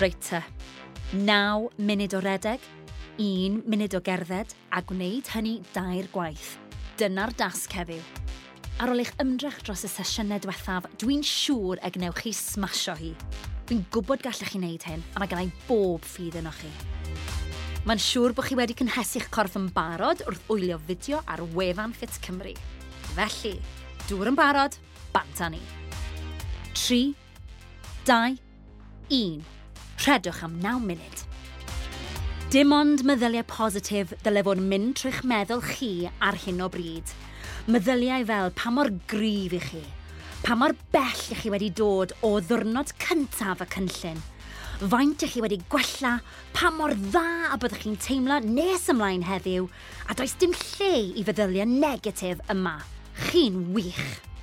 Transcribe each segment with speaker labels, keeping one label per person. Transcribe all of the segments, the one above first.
Speaker 1: Reit te, 9 munud o redeg, 1 munud o gerdded a gwneud hynny dair gwaith. Dyna'r dasg heddiw. Ar ôl eich ymdrech dros y sesiynau diwethaf, dwi'n siŵr y gnewch chi smasho hi. Dwi'n gwybod gallech chi wneud hyn, a mae gennau bob ffydd yno chi. Mae'n siŵr bod chi wedi cynhesu'ch corff yn barod wrth wylio fideo ar wefan Fit Cymru. Felly, dŵr yn barod, banta ni. 3, 2, 1. Tredwch am 9 munud. Dim ond meddyliau positif dylai fod mynd trwy'ch meddwl chi ar hyn o bryd. Meddyliau fel pa mor gryf i chi, pa mor bell i chi wedi dod o ddwrnod cyntaf y cynllun, faint i chi wedi gwella, pa mor dda a byddwch chi'n teimlo nes ymlaen heddiw, a does dim lle i feddyliau negatif yma. Chi'n wych!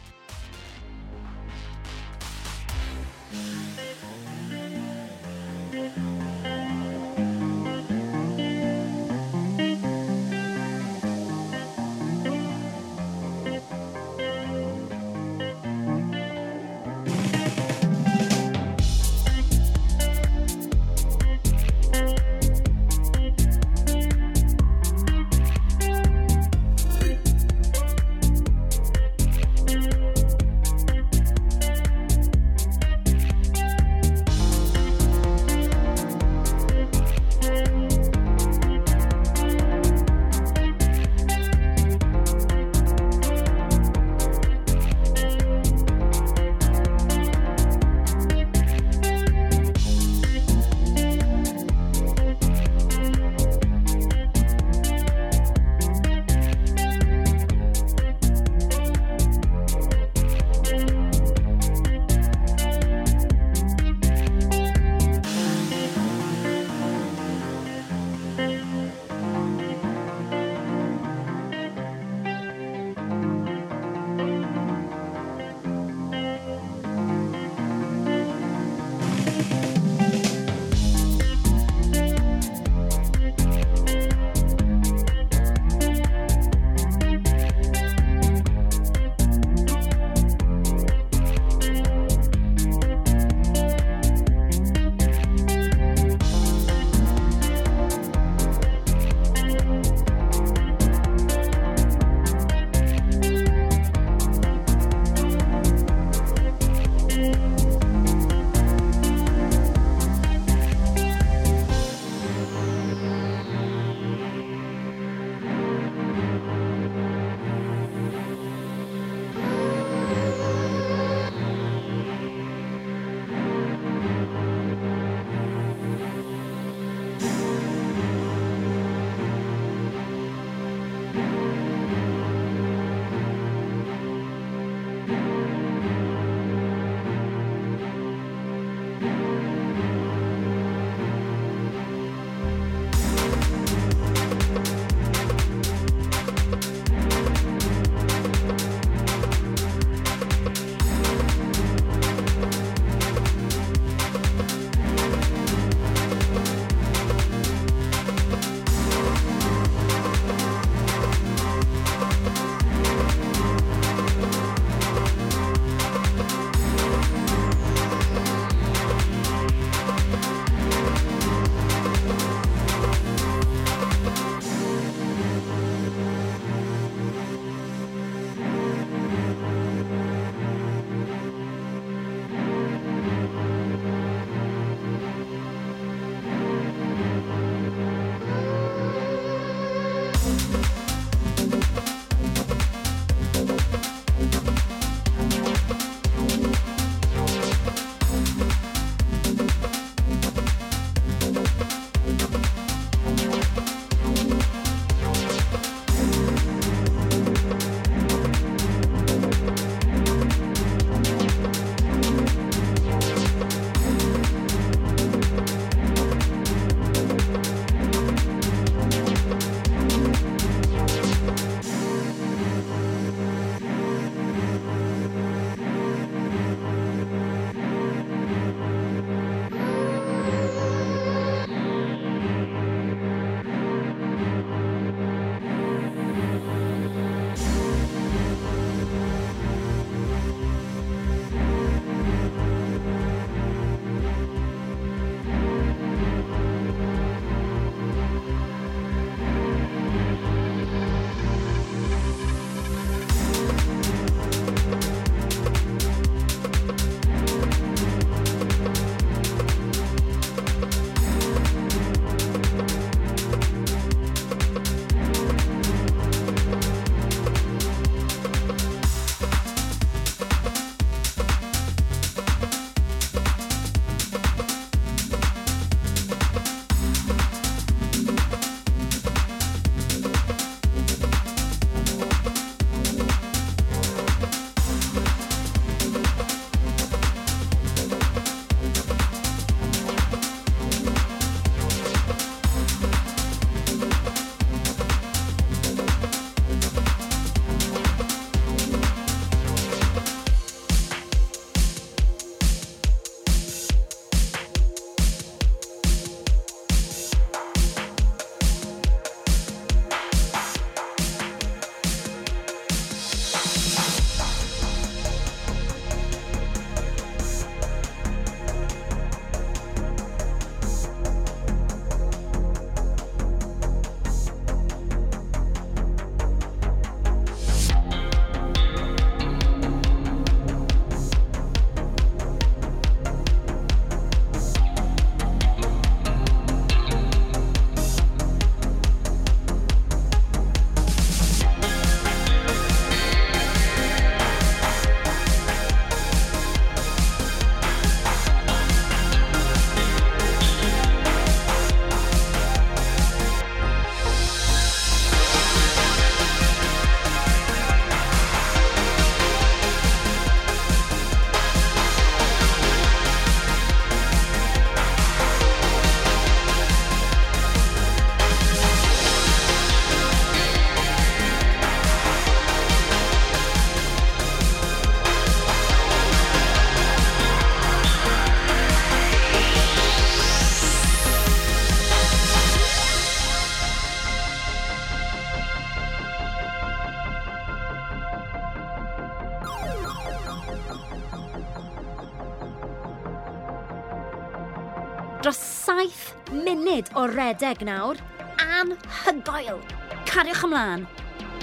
Speaker 1: o redeg nawr. Anhygoel! Cariwch ymlaen.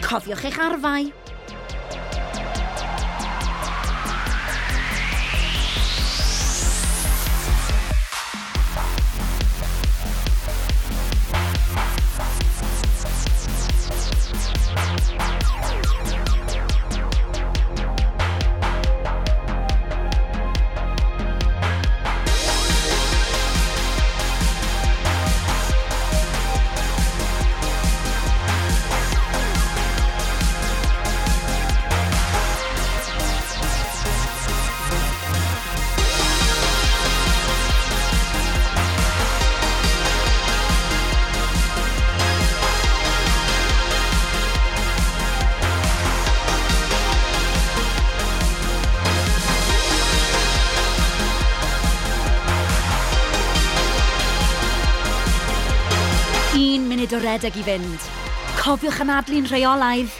Speaker 1: Cofiwch eich arfau. rhedeg i fynd. Cofiwch anadlu'n rheolaidd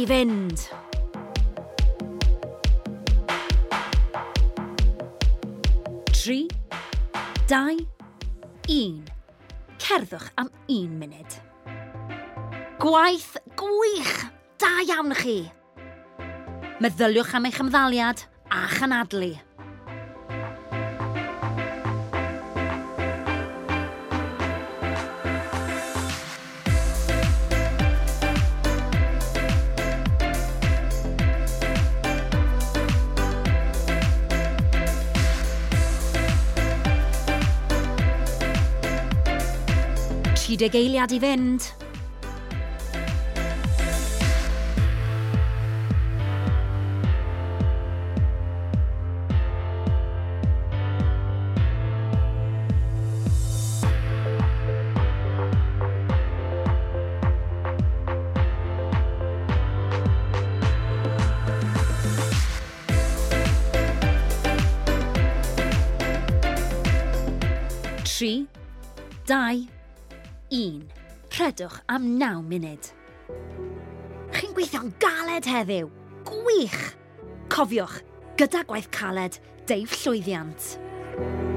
Speaker 1: i fynd. Tri, dau, un. Cerddwch am un munud. Gwaith gwych! Da iawn chi! Meddyliwch am eich ymddaliad a chanadlu. ti dy geiliad i fynd. gwrywedwch am 9 munud. Chi'n gweithio'n galed heddiw. Gwych! Cofiwch, gyda gwaith caled, deif llwyddiant. thank you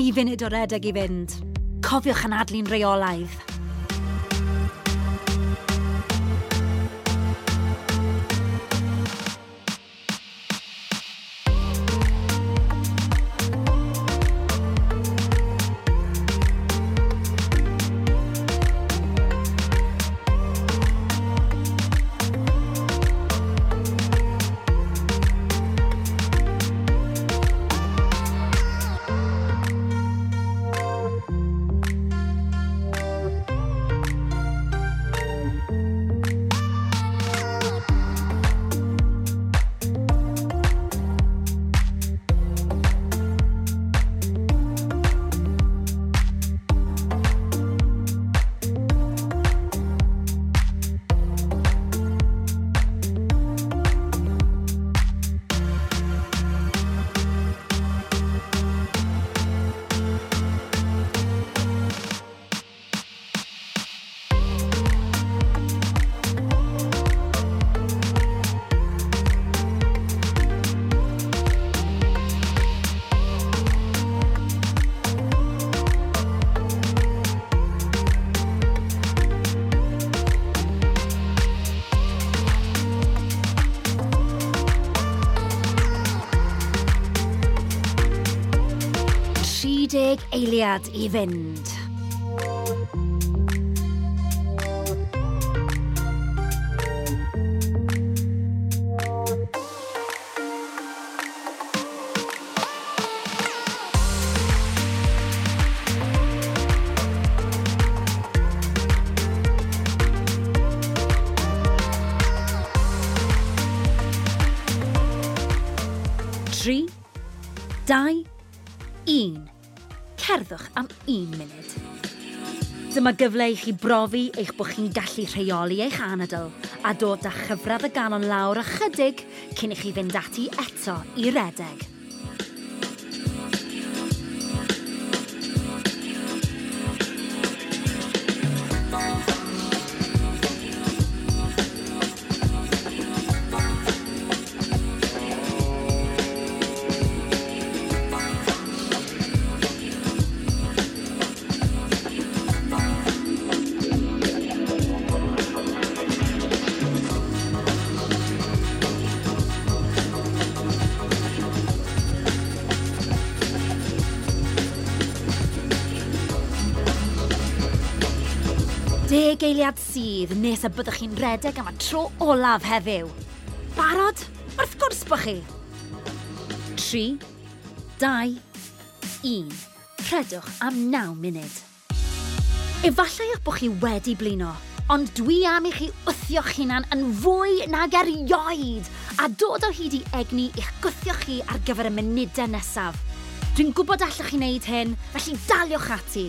Speaker 1: dau funud o redeg i fynd. Cofiwch anadlu'n reolaidd. 30 eiliad i fynd. dyma gyfle i chi brofi eich bod chi'n gallu rheoli eich anadl a dod â chyfradd y ganon lawr ychydig cyn i chi fynd ati eto i redeg. anifeiliad sydd nes y byddwch chi'n redeg am y tro olaf heddiw. Barod? Wrth gwrs bo chi! 3, 2, 1. Rhedwch am 9 munud. Efallai eich bod chi wedi blino, ond dwi am i chi wthio'ch hunan yn fwy nag erioed a dod o hyd i egni i'ch gwthio chi ar gyfer y munudau nesaf. Dwi'n gwybod allwch chi wneud hyn, felly daliwch ati.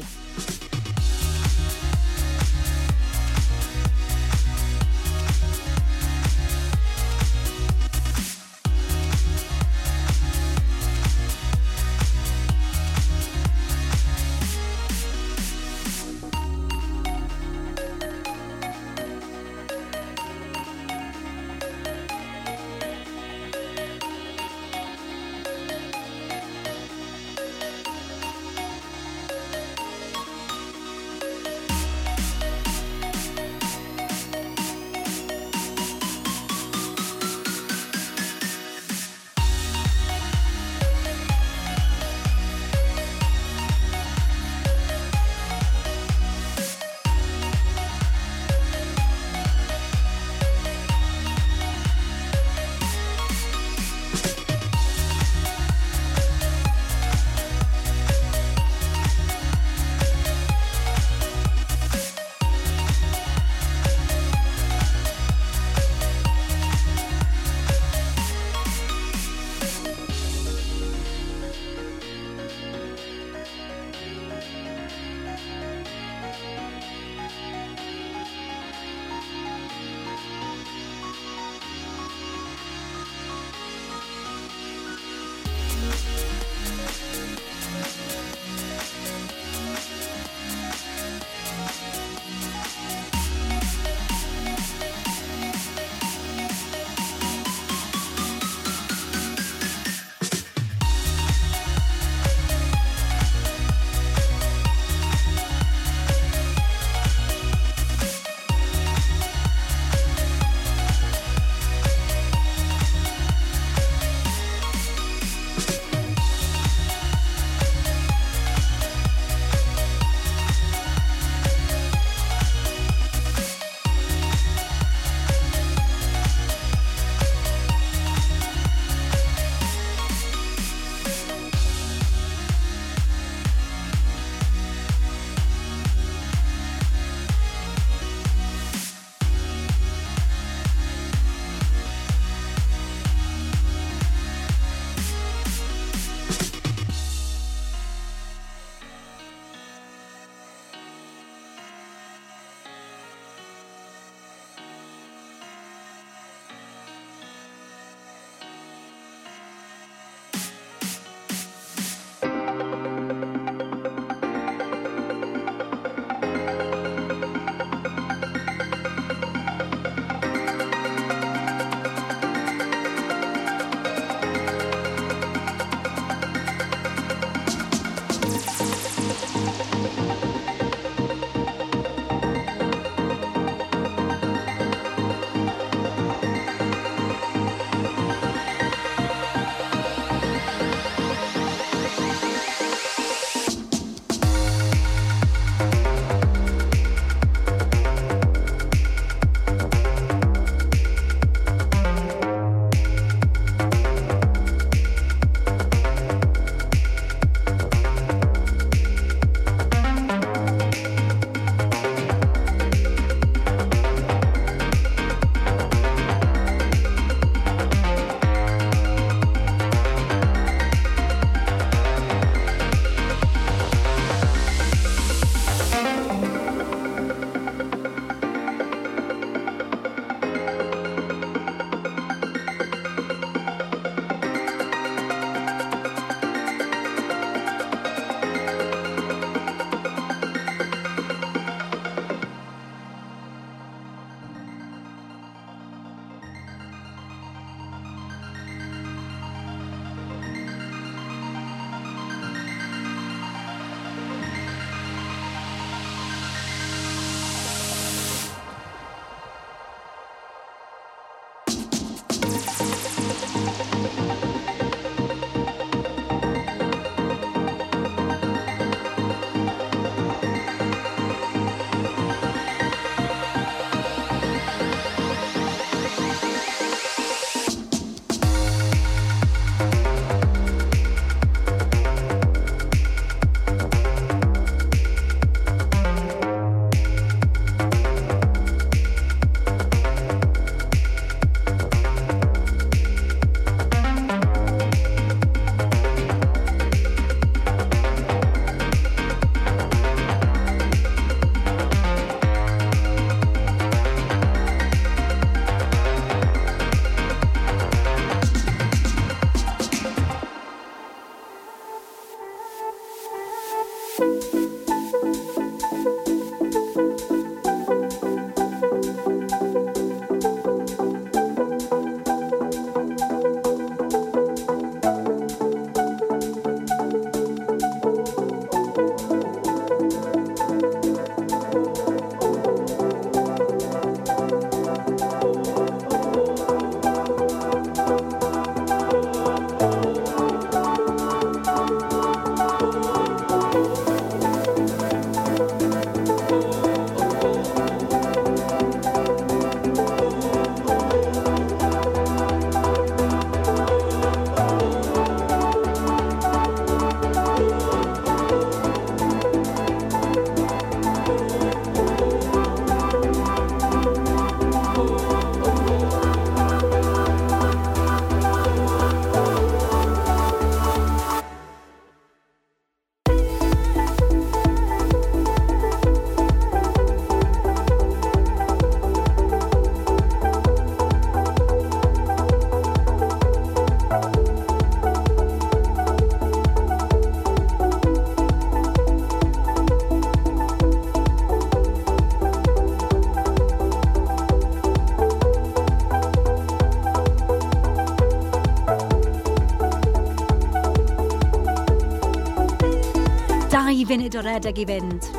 Speaker 1: funud o redeg i fynd.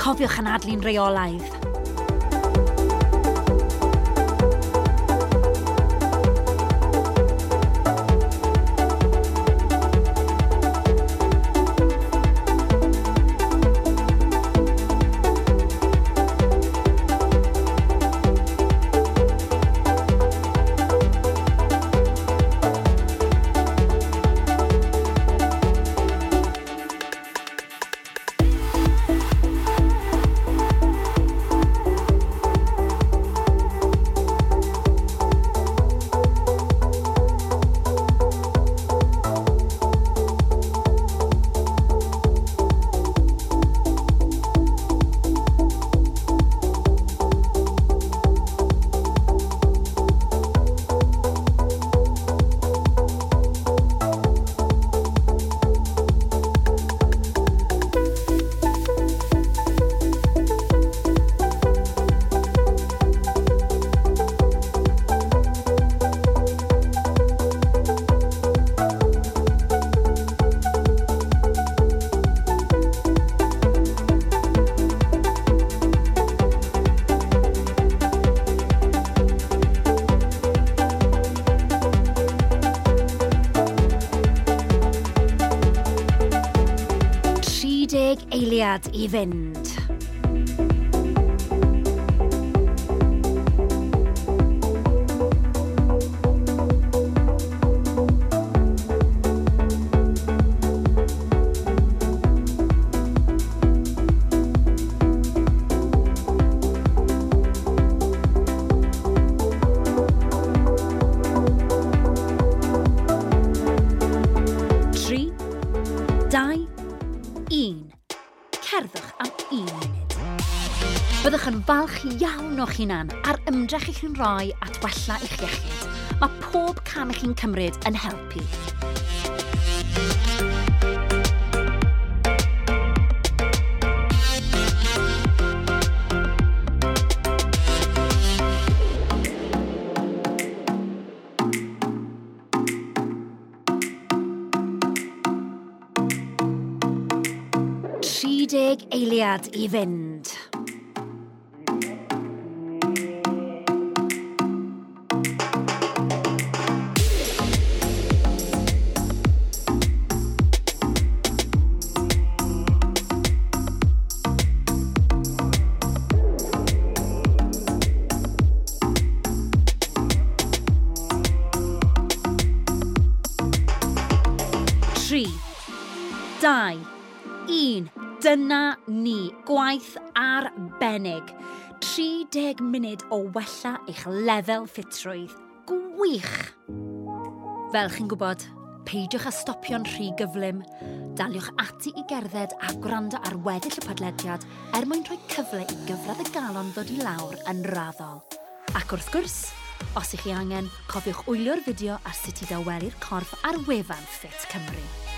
Speaker 1: Cofiwch anadlu'n reolaidd. eiliad i fynd. o'ch hunan a'r ymdrech i chi'n rhoi at wella i'ch iechyd. Mae pob cam eich chi'n cymryd yn helpu. eiliad i fynd. Dyna ni, gwaith arbennig. 30 munud o wella eich lefel ffitrwydd. Gwych! Fel chi'n gwybod, peidiwch â stopio'n rhy gyflym. Daliwch ati i gerdded a gwrando ar weddill y podlediad er mwyn rhoi cyfle i gyfradd y galon ddod i lawr yn raddol. Ac wrth gwrs, os ych chi angen, cofiwch wylio'r fideo ar sut i ddawelu'r corff ar wefan Fit Cymru.